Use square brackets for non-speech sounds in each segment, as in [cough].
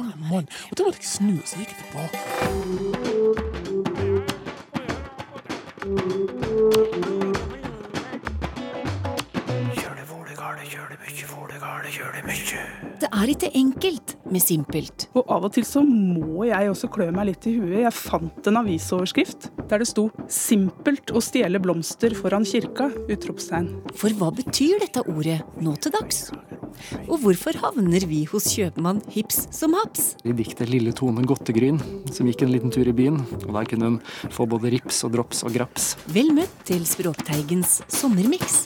kald mann. Og da måtte jeg snu, og så gikk jeg tilbake. Det er ikke enkelt med simpelt. Og av og til så må jeg også klø meg litt i huet. Jeg fant en avisoverskrift der det sto 'Simpelt å stjele blomster foran kirka'? utropstegn. For hva betyr dette ordet nå til dags? Og hvorfor havner vi hos kjøpmann Hips som haps? I diktet Lille Tone Godtegryn, som gikk en liten tur i byen. Og der kunne hun få både rips og drops og graps. Vel møtt til Språkteigens sommermiks.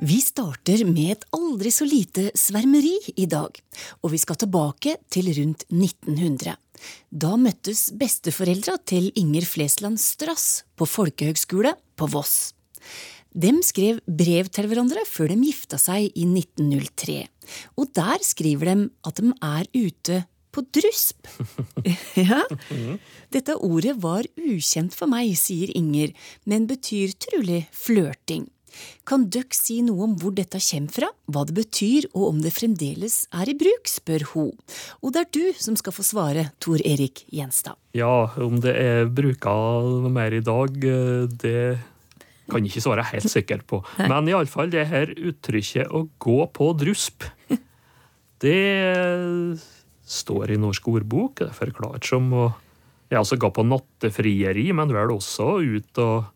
Vi starter med et aldri så lite svermeri i dag, og vi skal tilbake til rundt 1900. Da møttes besteforeldra til Inger Flesland Strass på folkehøgskole på Voss. De skrev brev til hverandre før de gifta seg i 1903, og der skriver de at de er ute på drusp. [laughs] ja. Dette ordet var ukjent for meg, sier Inger, men betyr trolig flørting. Kan døkk si noe om hvor dette kommer fra, hva det betyr og om det fremdeles er i bruk, spør hun. Og det er du som skal få svare, Tor Erik Gjenstad. Ja, om det er bruka mer i dag, eh, det kan ikke svare helt [laughs] sikkert på. Men iallfall det her uttrykket 'å gå på drusp', [laughs] det står i Norsk ordbok. Det er forklart som å ja, altså gå på nattefrieri, men vel også ut og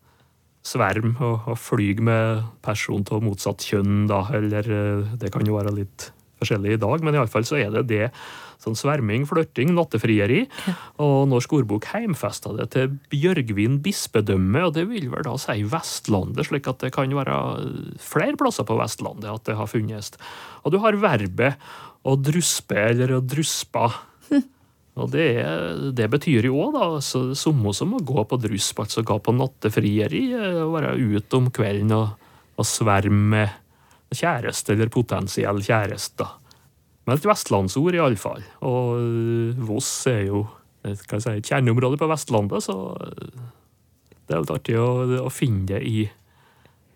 sverme og, og flyg med person av motsatt kjønn, da, eller eh, det kan jo være litt forskjellig i dag, men iallfall så er det det. Sånn sverming, flørting, nattefrieri. Og Norsk ordbok heimfesta det til Bjørgvin bispedømme, og det vil vel da si Vestlandet, slik at det kan være flere plasser på Vestlandet at det har funnes. Og du har verbet å druspe eller å druspa. [laughs] Og det, det betyr jo òg, da, så samme som å gå på drusp, altså gå på nattefrieri, eh, være ute om kvelden og, og sverme kjæreste eller potensiell kjæreste. Men et vestlandsord, iallfall. Og øh, Voss er jo et, hva si, et kjerneområde på Vestlandet, så øh, det er litt artig å, å finne det i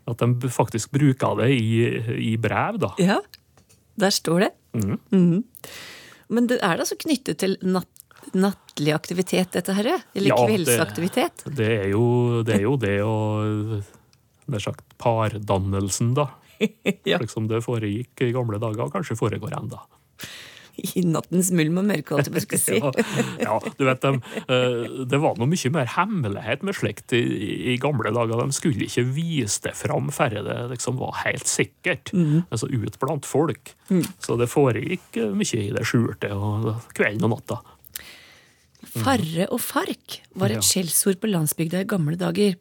At de faktisk bruker det i, i brev, da. Ja, der står det. Mm. Mm. Men det er da så knyttet til natt, nattlig aktivitet, dette her? Eller Ja, det- Det er jo det, er jo det og nær sagt pardannelsen, da. [laughs] Ja. Slik som det foregikk i gamle dager, og kanskje foregår enda. I nattens mulm og mørke, holdt jeg på å [laughs] si. Ja, du vet, de, eh, det var noe mye mer hemmelighet med slikt i, i gamle dager. De skulle ikke vise det fram før det liksom var helt sikkert. Altså ut blant folk. Så det foregikk eh, mye i det skjulte og kvelden og natta. Farre og fark var et Ja. skjellsord på landsbygda i gamle dager.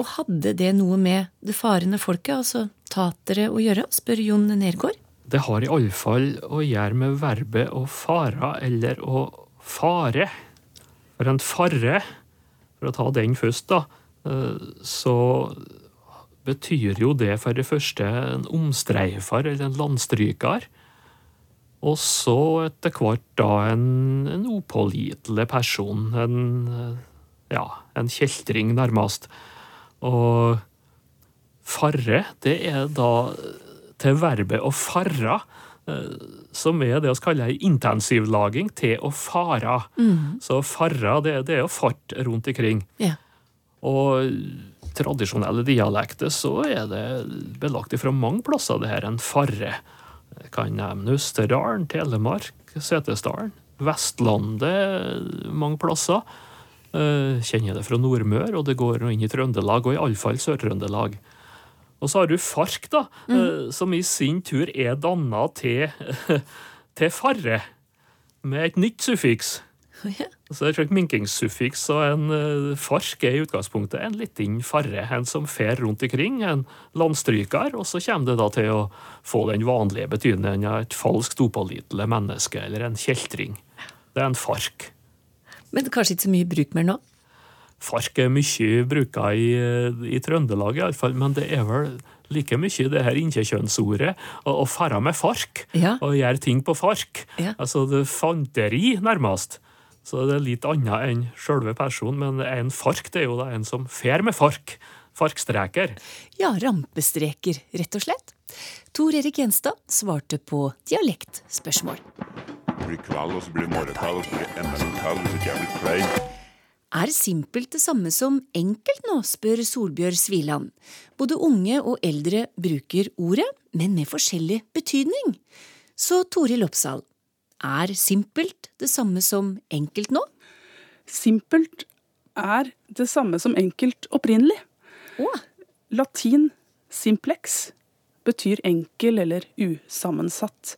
Og hadde det noe med det farende folket, altså tatere, å gjøre, spør Jon Nergård. Det har iallfall å gjøre med verbet å fara eller å fare. For en farre, for å ta den først, da, eh, så betyr jo det for det første en omstreifer eller en landstryker. Og så etter hvert da en, en upålitelig person. En, eh, ja, en kjeltring, nærmest. Og farre, det er da til verbet å farra, eh, som er det vi kaller intensivlaging til å fara. Så farra, det, det er å fart rundt omkring. Yeah. Og tradisjonelle dialekter så er det belagt fra mange plasser, det her en farre. Jeg kan nevne Østerdalen, Telemark, Setesdalen, Vestlandet mange plasser. Eh, Kjenner det fra Nordmør, og det går inn i Trøndelag, og iallfall Sør-Trøndelag. Og så har du Fark, da, eh, som i sin tur er danna til, [laughs] til farre, med et nytt suffiks. Ja. Så det er et minkingsuffiks, og en eh, fark er i utgangspunktet en liten farre, en som fer rundt omkring, en landstryker, og så kommer det da til å få den vanlige betydningen av et falskt upålitelig menneske, eller en kjeltring. Det er en fark. Men kanskje ikke så mye bruk mer nå? Fark er mye bruka i, i Trøndelag, iallfall, men det er vel like mye det her innkjønnsordet. å, å fara med fark, Ja. og gjøre ting på fark. Ja. Altså det er fanteri, nærmest. Så det er litt annet enn sjølve personen, men en fark det er jo da en som fer med fark. Farkstreker. Ja, rampestreker, rett og slett. Tor Erik Gjenstad svarte på dialektspørsmål. Blir kveld, og så blir det morgenkveld, og så blir det enda en kveld hvis ikke jeg blir klein. Er simpelt det samme som enkelt nå, spør Solbjørg Sviland. Både unge og eldre bruker ordet, men med forskjellig betydning. Så Toril Oppsal, er simpelt det samme som enkelt nå? Simpelt er det samme som enkelt opprinnelig. Å, Latin simplex betyr enkel eller usammensatt.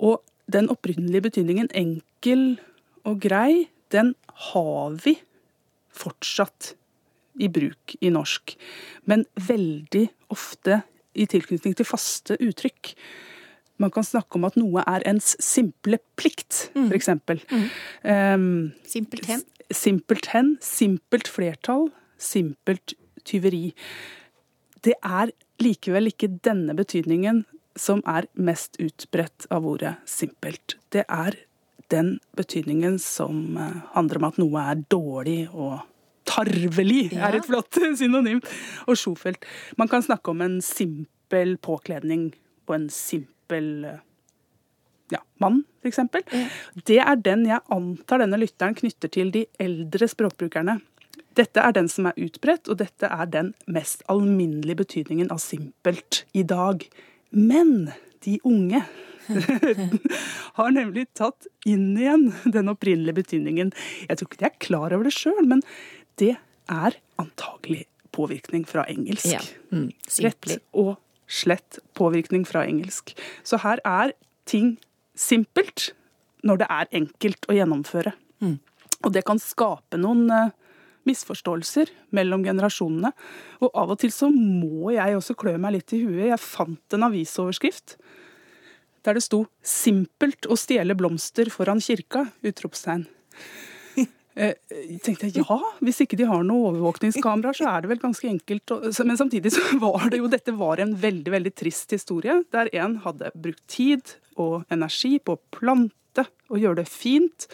Og den opprinnelige betydningen enkel og grei, den har vi fortsatt i bruk i norsk. Men veldig ofte i tilknytning til faste uttrykk. Man kan snakke om at noe er ens simple plikt, for eksempel. Um, simpelthen. Simpelthen, simpelt flertall, simpelt tyveri. Det er likevel ikke denne betydningen som er mest utbredt av ordet simpelt. Det er den betydningen som eh, handler om at noe er dårlig og tarvelig, er et flott [laughs] synonym, og sjofelt. Man kan snakke om en simpel påkledning og en simpel ja, mann, eksempel. Det er den jeg antar denne lytteren knytter til de eldre språkbrukerne. Dette er den som er utbredt, og dette er den mest alminnelige betydningen av simpelt i dag. Men de unge [laughs] har nemlig tatt inn igjen den opprinnelige betydningen. Jeg tror ikke de er klar over det sjøl, men det er antagelig påvirkning fra engelsk. Ja, mm, Rett og slett påvirkning fra engelsk. Så her er ting simpelt når det er enkelt å gjennomføre. Og det kan skape noen eh, misforståelser mellom generasjonene. Og av og til så må jeg også klø meg litt i huet. Jeg fant en avisoverskrift der det sto 'Simpelt å stjele blomster foran kirka'? utropstegn. [laughs] Eh, Jeg tenkte ja, hvis ikke de har noe overvåkningskameraer, så er det vel ganske enkelt. Men samtidig så [laughs] var det jo dette var en veldig veldig trist historie, der en hadde brukt tid og energi på å plante og gjøre det fint,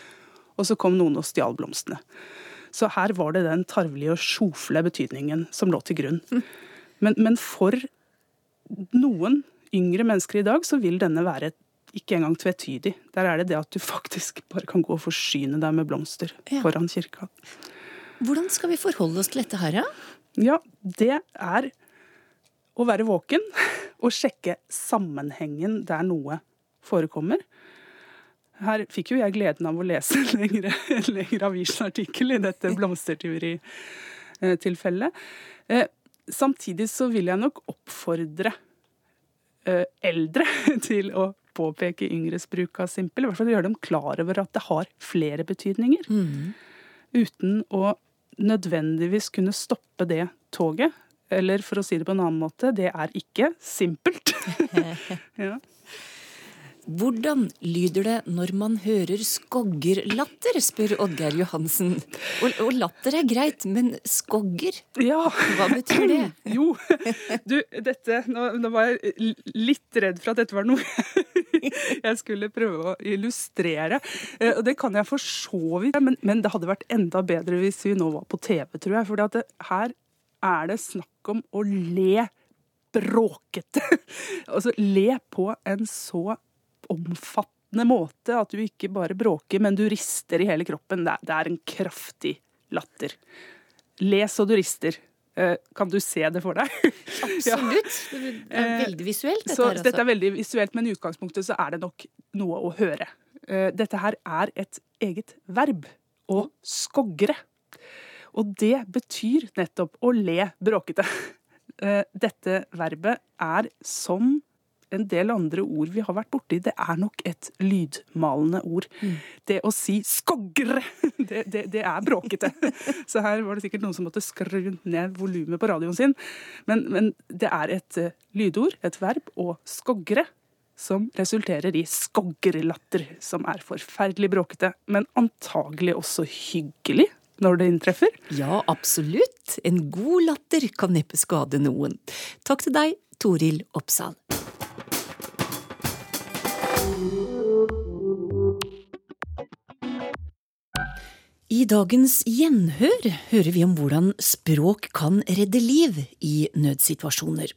og så kom noen og stjal blomstene. Så her var det den tarvelige og sjofle betydningen som lå til grunn. Men, men for noen yngre mennesker i dag så vil denne være ikke engang tvetydig. Der er det det at du faktisk bare kan gå og forsyne deg med blomster Ja. foran kirka. Hvordan skal vi forholde oss til dette her, da? Ja, det er å være våken [laughs] og sjekke sammenhengen der noe forekommer. Her fikk jo jeg gleden av å lese en lengre, en lengre avisartikkel i dette blomstertyveritilfellet. Eh, Samtidig så vil jeg nok oppfordre eh, eldre [laughs] til å påpeke yngres bruk av simpel. I hvert fall gjøre dem klar over at det har flere betydninger. Uten å nødvendigvis kunne stoppe det toget. Eller for å si det på en annen måte, det er ikke simpelt. [laughs] [laughs] ja. Hvordan lyder det når man hører skoggerlatter, spør Oddgeir Johansen. Og, og latter er greit, men skogger? ja. Hva betyr det? [clears throat] Jo, du, dette nå, nå var jeg litt redd for at dette var noe [laughs] jeg skulle prøve å illustrere. Eh, Og det kan jeg for så vidt, men, men det hadde vært enda bedre hvis vi nå var på TV, tror jeg. For her er det snakk om å le bråkete. [laughs] Altså le på en så omfattende måte at du ikke bare bråker, men du rister i hele kroppen. Det er, det er en kraftig latter. Les og du rister. Eh, Kan du se det for deg? [laughs] Absolutt. Det er veldig visuelt, dette Så her. dette Altså. er veldig visuelt, men i utgangspunktet så er det nok noe å høre. Eh, Dette her er et eget verb. Å skogre. Og det betyr nettopp å le bråkete. [laughs] Eh, Dette verbet er som en del andre ord vi har vært borti, det er nok et lydmalende ord. Det å si 'skogre', [laughs] det, det, det er bråkete. [laughs] Så her var det sikkert noen som måtte skru ned volumet på radioen sin. Men, men det er et eh, lydord, et verb, og skogre, som resulterer i skoggerlatter, som er forferdelig bråkete, men antagelig også hyggelig når det inntreffer. Ja, absolutt. En god latter kan neppe skade noen. Takk til deg, Toril Oppsal. I dagens Gjenhør hører vi om hvordan språk kan redde liv i nødsituasjoner.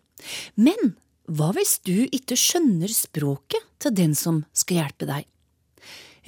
Men hva hvis du ikke skjønner språket til den som skal hjelpe deg?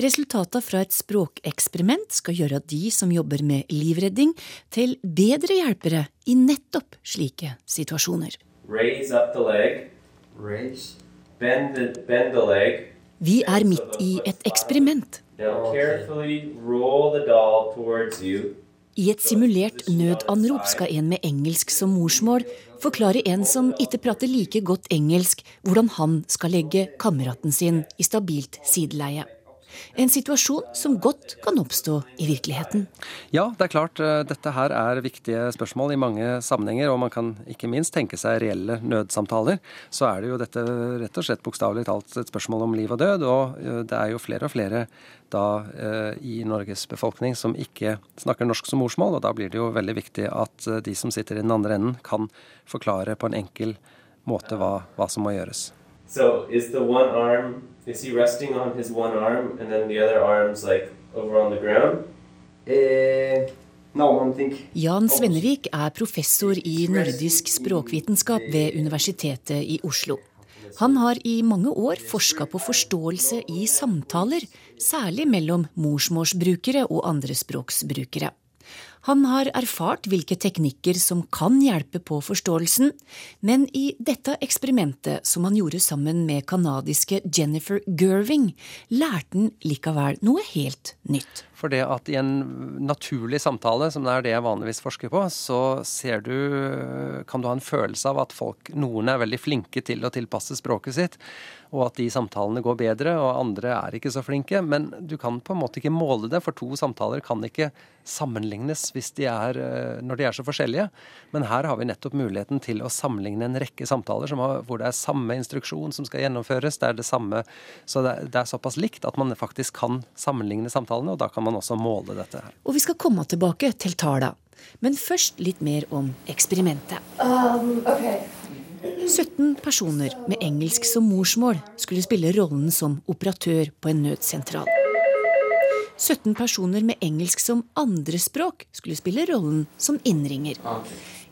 Resultatene fra et språkeksperiment skal gjøre de som jobber med livredding, til bedre hjelpere i nettopp slike situasjoner. Raise up the leg. Raise. Bend the, bend the leg. Vi er midt i et eksperiment. Now carefully roll the doll towards you. I et simulert nødanrop skal en med engelsk som morsmål forklare en som ikke prater like godt engelsk, hvordan han skal legge kameraten sin i stabilt sideleie. En situasjon som godt kan oppstå i virkeligheten. Ja, det er klart. eh, Dette her er viktige spørsmål i mange sammenhenger, og man kan ikke minst tenke seg reelle nødsamtaler. Så er det jo dette rett og slett bokstavelig talt et spørsmål om liv og død, og eh, det er jo flere og flere da eh, i Norges befolkning som ikke snakker norsk som morsmål, og da blir det jo veldig viktig at de som sitter i den andre enden, kan forklare på en enkel måte hva, hva som må gjøres. So is the one arm, is he resting on his one arm and then the other arm's like over on the ground? No, Jan Svennevik er professor i nordisk språkvitenskap ved Universitetet i Oslo. Han har i mange år forska på forståelse i samtaler, særlig mellom morsmålsbrukere og andrespråksbrukere. Han har erfart hvilke teknikker som kan hjelpe på forståelsen, men i dette eksperimentet, som han gjorde sammen med canadiske Jennifer Gerving, lærte han likevel noe helt nytt. For det at i en naturlig samtale, som det er det jeg vanligvis forsker på, så ser du, kan du ha en følelse av at folk, noen er veldig flinke til å tilpasse språket sitt, og at de samtalene går bedre, og andre er ikke så flinke. Men du kan på en måte ikke måle det, for to samtaler kan ikke sammenlignes hvis de er, eh, når de er så forskjellige. Men her har vi nettopp muligheten til å sammenligne en rekke samtaler som har, hvor det er samme instruksjon som skal gjennomføres. Det er det samme, så det er, det er såpass likt at man faktisk kan sammenligne samtalene, og da kan man også måle dette her. Og vi skal komme tilbake til tala. Men først litt mer om eksperimentet. Um, okay. 17 personer med engelsk som morsmål skulle spille rollen som operatør på en nødsentral. 17 personer med engelsk som andrespråk skulle spille rollen som innringer.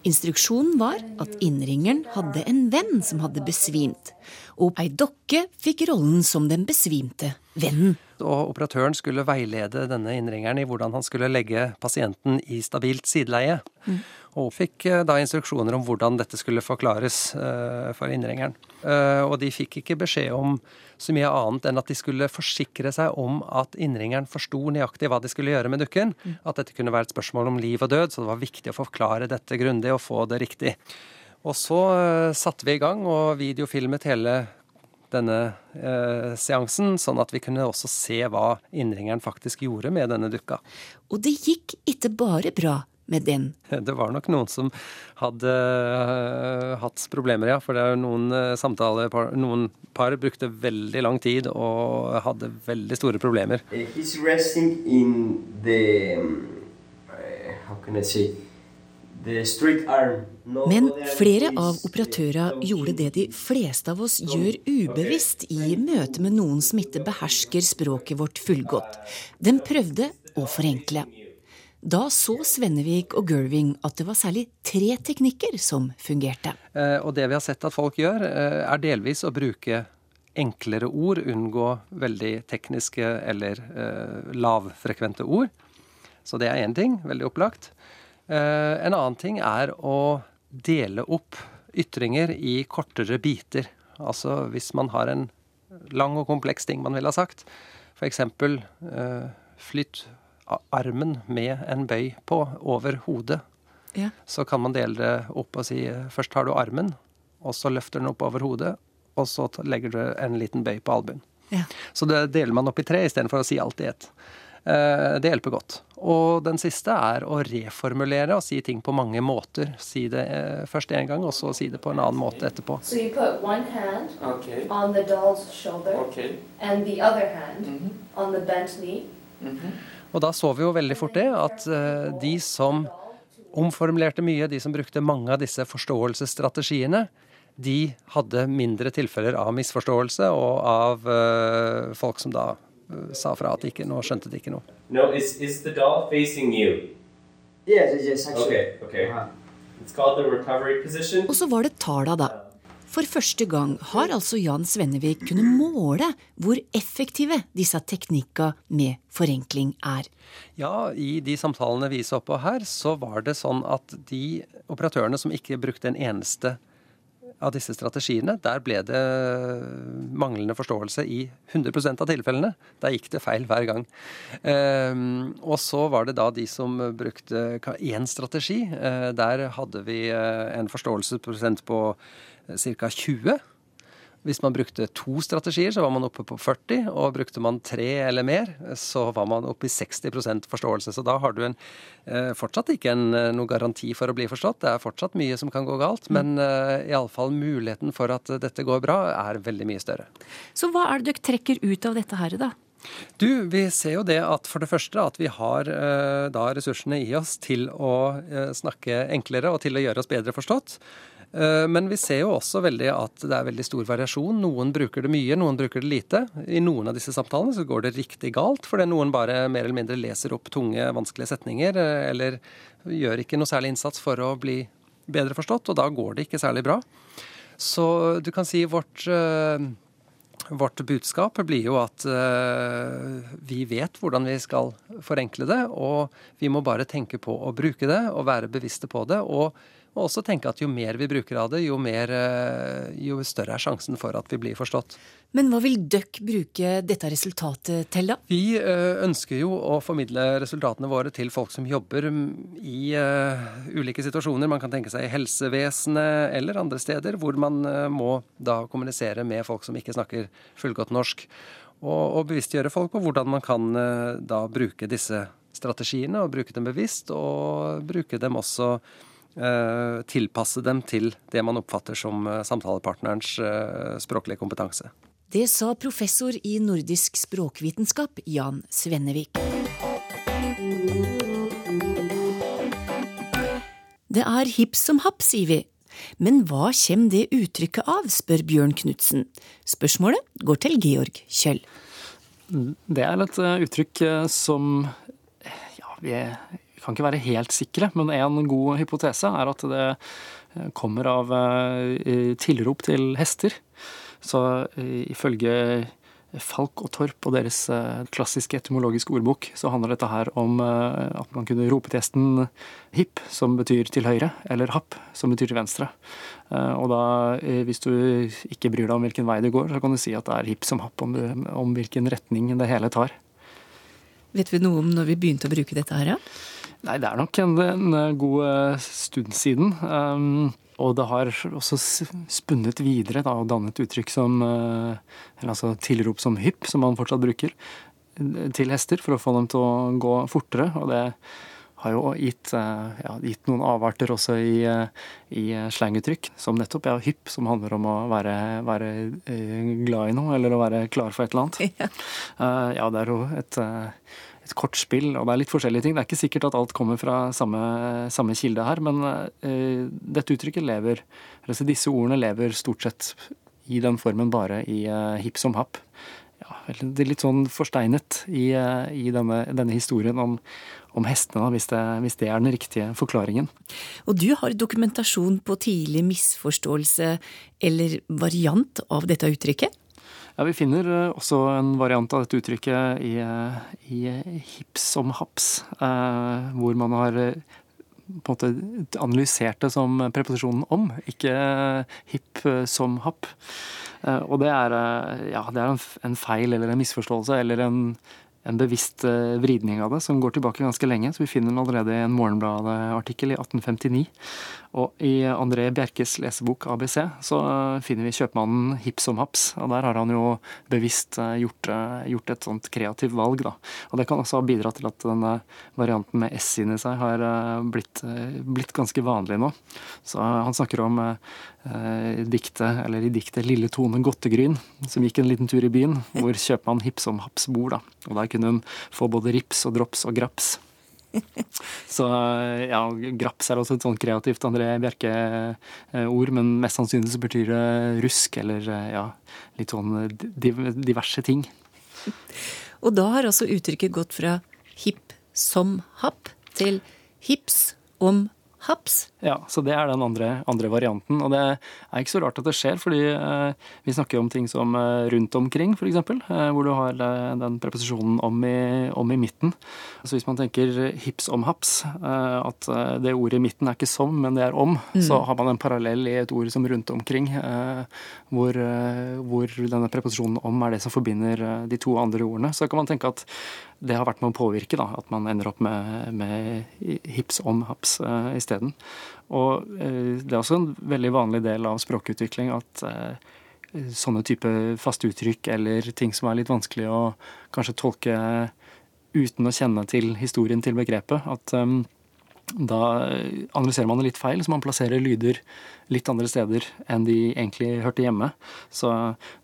Instruksjonen var at innringeren hadde en venn som hadde besvimt, og ei dokke fikk rollen som den besvimte vennen. Og operatøren skulle veilede denne innringeren i hvordan han skulle legge pasienten i stabilt sideleie. Og fikk eh, da instruksjoner om hvordan dette skulle forklares eh, for innringeren. Eh, og de fikk ikke beskjed om så mye annet enn at de skulle forsikre seg om at innringeren forsto nøyaktig hva de skulle gjøre med dukken. At dette kunne være et spørsmål om liv og død, så det var viktig å forklare dette grundig og få det riktig. Og så satte vi i gang og videofilmet hele denne eh, seansen, sånn at vi kunne også se hva innringeren faktisk gjorde med denne dukka. Og det gikk ikke bare bra med den. [laughs] Det var nok noen som hadde eh, hatt problemer, ja. For det er jo noen uh, samtalepar Noen par brukte veldig lang tid og hadde veldig store problemer. He's resting in the. Uh, how can I say? The straight arm. No Men flere av operatørene gjorde det de fleste av oss gjør ubevisst i møte med noen som ikke behersker språket vårt fullgodt. De prøvde å forenkle. Da så Svennevik og Gerving at det var særlig tre teknikker som fungerte. Eh, og det vi har sett at folk gjør, eh, er delvis å bruke enklere ord, unngå veldig tekniske eller eh, lavfrekvente ord. Så det er én ting, veldig opplagt. En annen ting er å dele opp ytringer i kortere biter. Altså hvis man har en lang og kompleks ting man ville ha sagt, f.eks. Flytt armen med en bøy på over hodet Ja. så kan man dele det opp og si først tar du armen, og så løfter den opp over hodet, og så legger du en liten bøy på albuen. Ja. Så det deler man opp i tre istedenfor å si alt i ett. Eh, Det hjelper godt. Og den siste er å reformulere og si ting på mange måter. Si det eh, først én gang, og så si det på en annen måte etterpå. So you put one hand Okay. on the doll's shoulder Okay. and the other hand on the bent knee. Og da så vi jo veldig fort det, at eh, de som omformulerte mye, de som brukte mange av disse forståelsesstrategiene, de hadde mindre tilfeller av misforståelse og av uh, folk som da uh, sa fra at de ikke, nå skjønte de ikke noe. No, is is the doll facing you? Yes, yes, actually. Okay, okay. Uh-huh. It's called the recovery position. Og så var det tala, da. For første gang har altså Jan Svennevik kunnet måle hvor effektive disse teknikka med forenkling er. Ja, i de samtalene vi så på her, så var det sånn at de operatørene som ikke brukte en eneste av disse strategiene, der ble det manglende forståelse i 100% av tilfellene. Der gikk det feil hver gang. Ehm, og så var det da de som brukte én strategi. Eh, der hadde vi eh, en forståelsesprosent på ca. 20. Hvis man brukte to strategier, så var man oppe på 40. Og brukte man tre eller mer, så var man oppe i 60% forståelse. Så da har du en, eh, fortsatt ikke en, noen garanti for å bli forstått. Det er fortsatt mye som kan gå galt, men uh, iallfall muligheten for at dette går bra, er veldig mye større. Så hva er det dere trekker ut av dette her, da? Du, vi ser jo det at for det første at vi har eh, da ressursene i oss til å eh, snakke enklere og til å gjøre oss bedre forstått. Eh, Men vi ser jo også veldig at det er veldig stor variasjon. Noen bruker det mye, noen bruker det lite. I noen av disse samtalene så går det riktig galt, fordi noen bare mer eller mindre leser opp tunge, vanskelige setninger, eh, eller gjør ikke noe særlig innsats for å bli bedre forstått, og da går det ikke særlig bra. Så du kan si vårt eh, Vårt budskap blir jo at vi vet hvordan vi skal forenkle det, og vi må bare tenke på å bruke det og være bevisste på det. Og, og også tenke at jo mer vi bruker av det, jo, mer, eh, jo større er sjansen for at vi blir forstått. Men hva vil døkk bruke dette resultatet til, da? Vi eh, ønsker jo å formidle resultatene våre til folk som jobber i uh, ulike situasjoner. Man kan tenke seg i helsevesenet eller andre steder hvor man må da kommunisere med folk som ikke snakker fullgodt norsk. Og, bevisstgjøre folk på hvordan man kan da bruke disse strategiene, og bruke dem bevisst, og bruke dem også tilpasse dem til det man oppfatter som samtalepartnerens språklige kompetanse. Det sa professor i nordisk språkvitenskap Jan Svennevik. Det er hipp som happ, sier vi. Men hva kommer det uttrykket av, spør Bjørn Knutsen. Spørsmålet går til Georg Kjøll. Det er et eh, uttrykk eh, som ja, vi kan ikke være helt sikre, men en god hypotese er at det eh, kommer av tilrop til hester. Så ifølge Falk og Torp og deres klassiske etymologiske ordbok, så handler dette her om at man kunne rope til hesten hipp, som betyr til høyre, eller happ, som betyr til venstre. Og da, hvis du ikke bryr deg om hvilken vei det går, så kan du si at det er hipp som happ om, du, om hvilken retning det hele tar. Vet vi noe om når vi begynte å bruke dette her, ja? Nei, det er nok en, en god stund siden. Um, og det har også spunnet videre da, og dannet uttrykk som eller altså tilrop som hypp, som man fortsatt bruker, til hester for å få dem til å gå fortere. Og det har jo gitt, ja, gitt noen avarter også i, i slanguttrykk, som nettopp ja, hypp, som handler om å være, være, glad i noe, eller å være klar for et eller annet. [laughs] Ja, ja det er jo et kortspill, og det er litt forskjellige ting. Det er ikke sikkert at alt kommer fra samme, samme kilde her, men uh, dette uttrykket lever altså Disse ordene lever stort sett i den formen bare i uh, hipp som happ. Ja, det er litt sånn forsteinet i, uh, i denne, denne, historien om, om hestene, hvis det, hvis det, er den riktige forklaringen. Og du har dokumentasjon på tidlig misforståelse eller variant av dette uttrykket? Ja, Vi finner også en variant av dette uttrykket i, i hipp som haps, hvor man har på en måte analysert det som preposisjonen om, ikke hipp som happ. Og det er, ja, det er en feil eller en misforståelse eller en, en bevisst vridning av det som går tilbake ganske lenge. Så vi finner den allerede i en Morgenbladet-artikkel i 1859. Og i André Bjerkes lesebok ABC så finner vi kjøpmannen hipp som haps. Og der har han jo bevisst gjort, gjort, et sånt kreativt valg, da. Og det kan også ha bidratt til at denne varianten med S inni seg har blitt, blitt, ganske vanlig nå. Så han snakker om eh, diktet, eller i diktet 'Lille Tone Godtegryn', som gikk en liten tur i byen, hvor kjøpmann hipp som haps bor, da. Og der kunne hun få både rips og drops og graps. [laughs] Så ja, graps er også et sånn kreativt André Bjerke-ord, men mest sannsynlig så betyr det rusk eller ja, litt sånn diverse ting. [laughs] Og da har altså uttrykket gått fra hipp som happ til hips om haps. Ja, så det er den andre, andre varianten. Og det er ikke så rart at det skjer, fordi eh, vi snakker om ting som eh, rundt omkring, f.eks., eh, hvor du har eh, den preposisjonen om i, om i midten. Så hvis man tenker hips om haps, eh, at eh, det ordet i midten er ikke som, men det er om, Mm. så har man en parallell i et ord som rundt omkring, eh, hvor, eh, hvor denne preposisjonen om er det som forbinder eh, de to andre ordene. Så kan man tenke at det har vært med å påvirke, da, at man ender opp med, med hips om haps uh, isteden. Og eh, det er også en veldig vanlig del av språkutvikling at eh, sånne type faste uttrykk eller ting som er litt vanskelig å kanskje tolke uten å kjenne til historien til begrepet, at eh, da analyserer man det litt feil, så man plasserer lyder litt andre steder enn de egentlig hørte hjemme. Så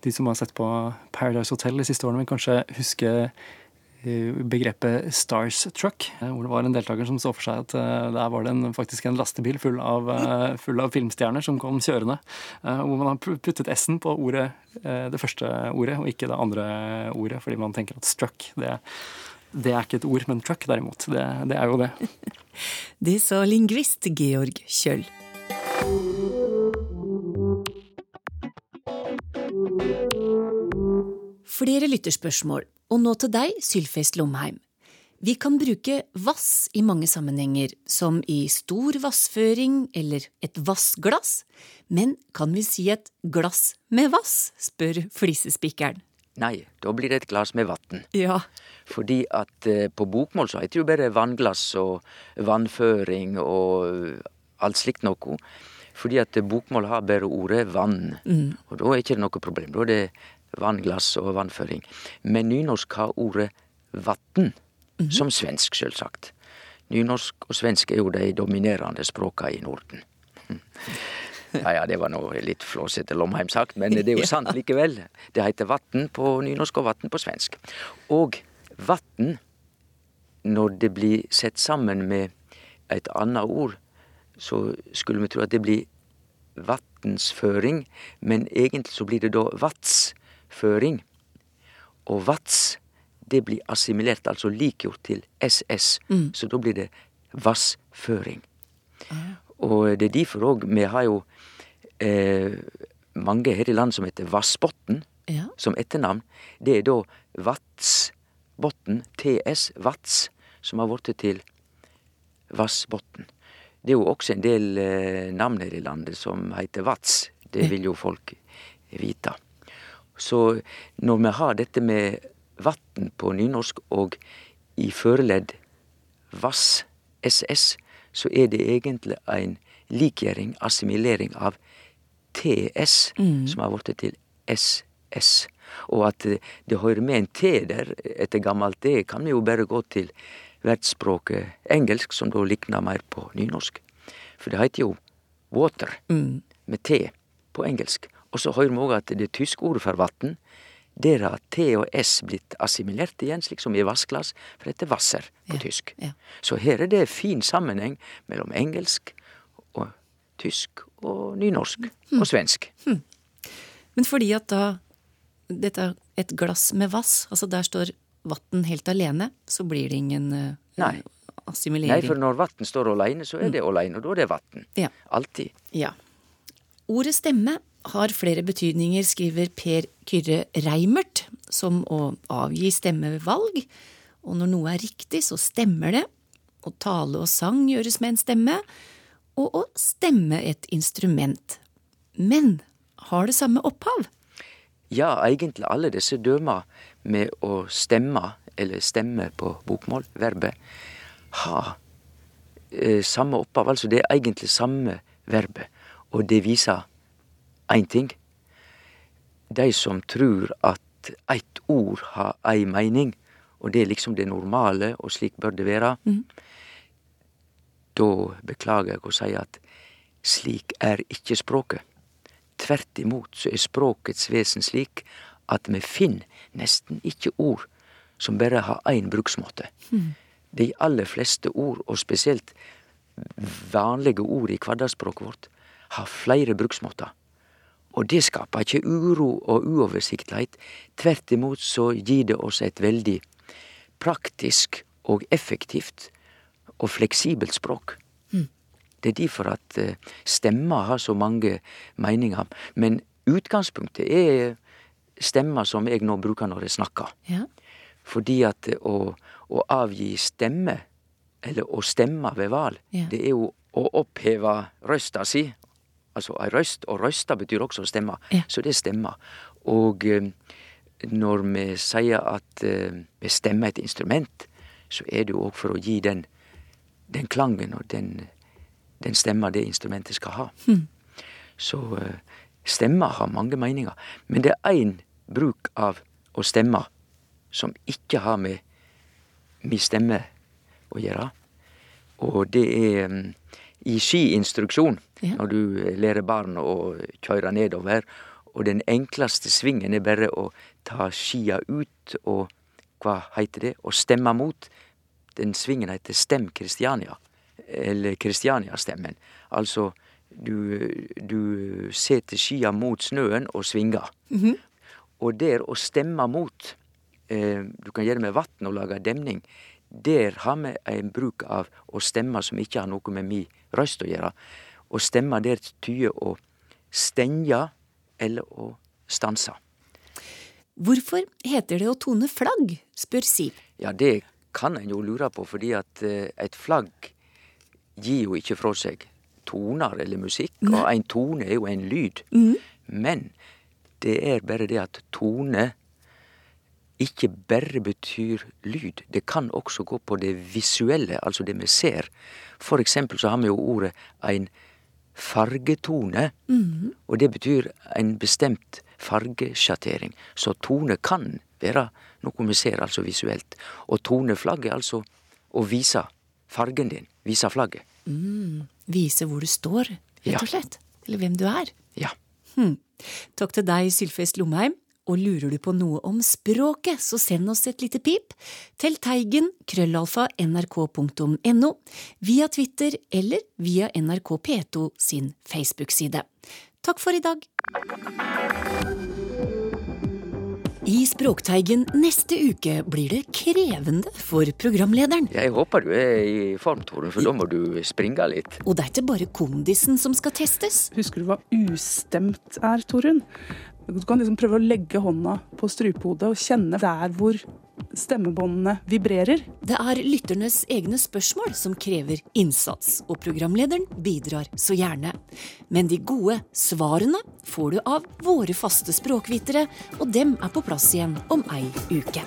de som har sett på Paradise Hotel de siste årene, vil kanskje huske begrepet Stars Truck, eh, hvor det var en deltaker som så for seg at eh, der var det en, faktisk en lastebil full av, eh, full av filmstjerner som kom kjørende. eh, Hvor man har puttet S-en på ordet, eh, det første ordet, og ikke det andre ordet, fordi man tenker at struck, det, det er ikke et ord, men truck derimot, det, det er jo det. [laughs] Det sa lingvist Georg Kjøll. Flere lytterspørsmål, og nå til deg, Sylfest Lomheim. Vi kan bruke vass i mange sammenhenger, som i stor vassføring eller et vassglass, men kan vi si et glass med vass, spør flisespikkeren. Nei, da blir det et glass med vann. Ja, Fordi at eh, på bokmål så heter det jo bare vannglass og vannføring og eh, alt slikt noe. Fordi at bokmål har bare ordet vann. Mm. Og da er det ikke noe problem. Da er det vannglass og vannføring. Men nynorsk har ordet vatn, som svensk, sjølsagt. Nynorsk og svensk er jo de dominerende språka i Norden. Ja, ja, det var nå litt flåsete Lomheim sagt, men det er jo [laughs] sant likevel. Det heter vatn på nynorsk og vatn på svensk. Og vatn, når det blir sett sammen med et annet ord, så skulle vi tro at det blir vatnsføring, men egentlig så blir det da vatsføring. Og vats, det blir assimilert, altså likgjort til SS, Mm. så da blir det vassføring. Og det er derfor òg vi har jo eh, mange her i landet som heter Vassbotn Ja. som etternavn. Det er da Vatsbotn, TS, Vats, som har blitt til Vassbotn. Det er jo også en del eh, navn her i landet som heter Vats. Det vil jo folk vite. Så når vi har dette med vatn på nynorsk og i føreledd vass, SS, så er det egentlig en likgjøring, assimilering av TS, Mm. som har blitt til SS. Og at det, det hører med en T der etter gammelt, det kan vi jo bare gå til verdsspråket engelsk, som da likner mer på nynorsk. For det heter jo water, Mm. med T på engelsk. Og så hører vi òg at det tyske ordet for vann, der har T og S blitt assimilert igjen, slik som i vassglass, for dette heter Wasser på tysk. ja. Så her er det fin sammenheng mellom engelsk og tysk og nynorsk og svensk. Men fordi at da dette er et glass med vass, altså der står vann helt alene, så blir det ingen eh, Nei. assimilering. Nei, for når vann står alene, så er det alene, og da er det vann. Ja. Alltid. Ja. Ordet stemme har flere betydninger, skriver Per Kyrre Reimert, som å avgi stemme ved valg. Og når noe er riktig, så stemmer det. Og tale og sang gjøres med en stemme. Og å stemme et instrument. Men har det samme opphav? Ja, egentlig alle disse døma med å stemme, eller stemme på bokmål, verbet, har eh, samme opphav. Altså det er egentlig samme verbet. Og det viser én ting. De som tror at ett ord har ei mening, og det er liksom det normale, og slik bør det være, da beklager jeg å si at slik er ikke språket. Tvert imot så er språkets vesen slik at vi finner nesten ikke ord som bare har én bruksmåte. De aller fleste ord, og spesielt vanlige ord i hverdagsspråket vårt, har flere bruksmåter. Og det skaper ikke uro og uoversiktlighet. Tvert imot så gir det oss et veldig praktisk og effektivt og fleksibelt språk. Det er derfor at eh, stemmer har så mange meninger. Men utgangspunktet er stemmer som jeg nå bruker når jeg snakker. Ja. Fordi at eh, å, å avgi stemme, eller å stemme ved valg, Ja. det er jo å oppheve røsta si. Altså ei røst, og røysta betyr også å stemme. Så det er stemmer. Og eh, når vi sier at eh, vi stemmer et instrument, så er det jo òg for å gi den, den klangen og den, den stemma det instrumentet skal ha. Mm. Så eh, stemmer har mange meninger. Men det er én bruk av å stemme som ikke har med mi stemme å gjøre. Og det er mm, i skiinstruksjon, når du eh, lærer barn å kjøre nedover. Og den enkleste svingen er bare å ta skia ut og hva heter det, å stemme mot. Den svingen heter Stem Kristiania, eller Kristiania-stemmen. Altså, du, du setter skia mot snøen og svinger. Mhm. Og der å stemme mot, eh, du kan gjøre det med vann og lage demning, der har vi en bruk av å stemme som ikke har noe med mi røst å gjøre. Å stemma der tyder å stenge eller å stanse. Hvorfor heter det å tone flagg, spør Siv. Ja, det kan en jo lure på, fordi at eh, et flagg gir jo ikke fra seg toner eller musikk, og en tone er jo en lyd. Men det er bare det at tone ikke bare betyr lyd. Det kan også gå på det visuelle, altså det vi ser. For eksempel så har vi jo ordet ein fargetone, og det betyr en bestemt fargesjattering. Så tone kan være noe vi ser, altså visuelt. Og toneflagg er altså å vise fargen din, vise flagget. Mm, vise hvor du står, rett og slett. Eller hvem du er. Ja. Hm. Takk til deg, Sylfest Lomheim. Og lurer du på noe om språket, så send oss et lite pip til teigen krøllalfa nrk.no, via Twitter eller via NRK P2 sin Facebook-side. Takk for i dag. I Språkteigen neste uke blir det krevende for programlederen. Jeg håper du er i form, Torunn, for da må du springe litt. Og det er ikke bare kondisen som skal testes. Husker du hva ustemt er, Torunn? Du kan liksom prøve å legge hånda på strupehodet og kjenne der hvor stemmebåndene vibrerer. Det er lytternes egne spørsmål som krever innsats, og programlederen bidrar så gjerne. Men de gode svarene får du av våre faste språkvitere, og dem er på plass igjen om ei uke.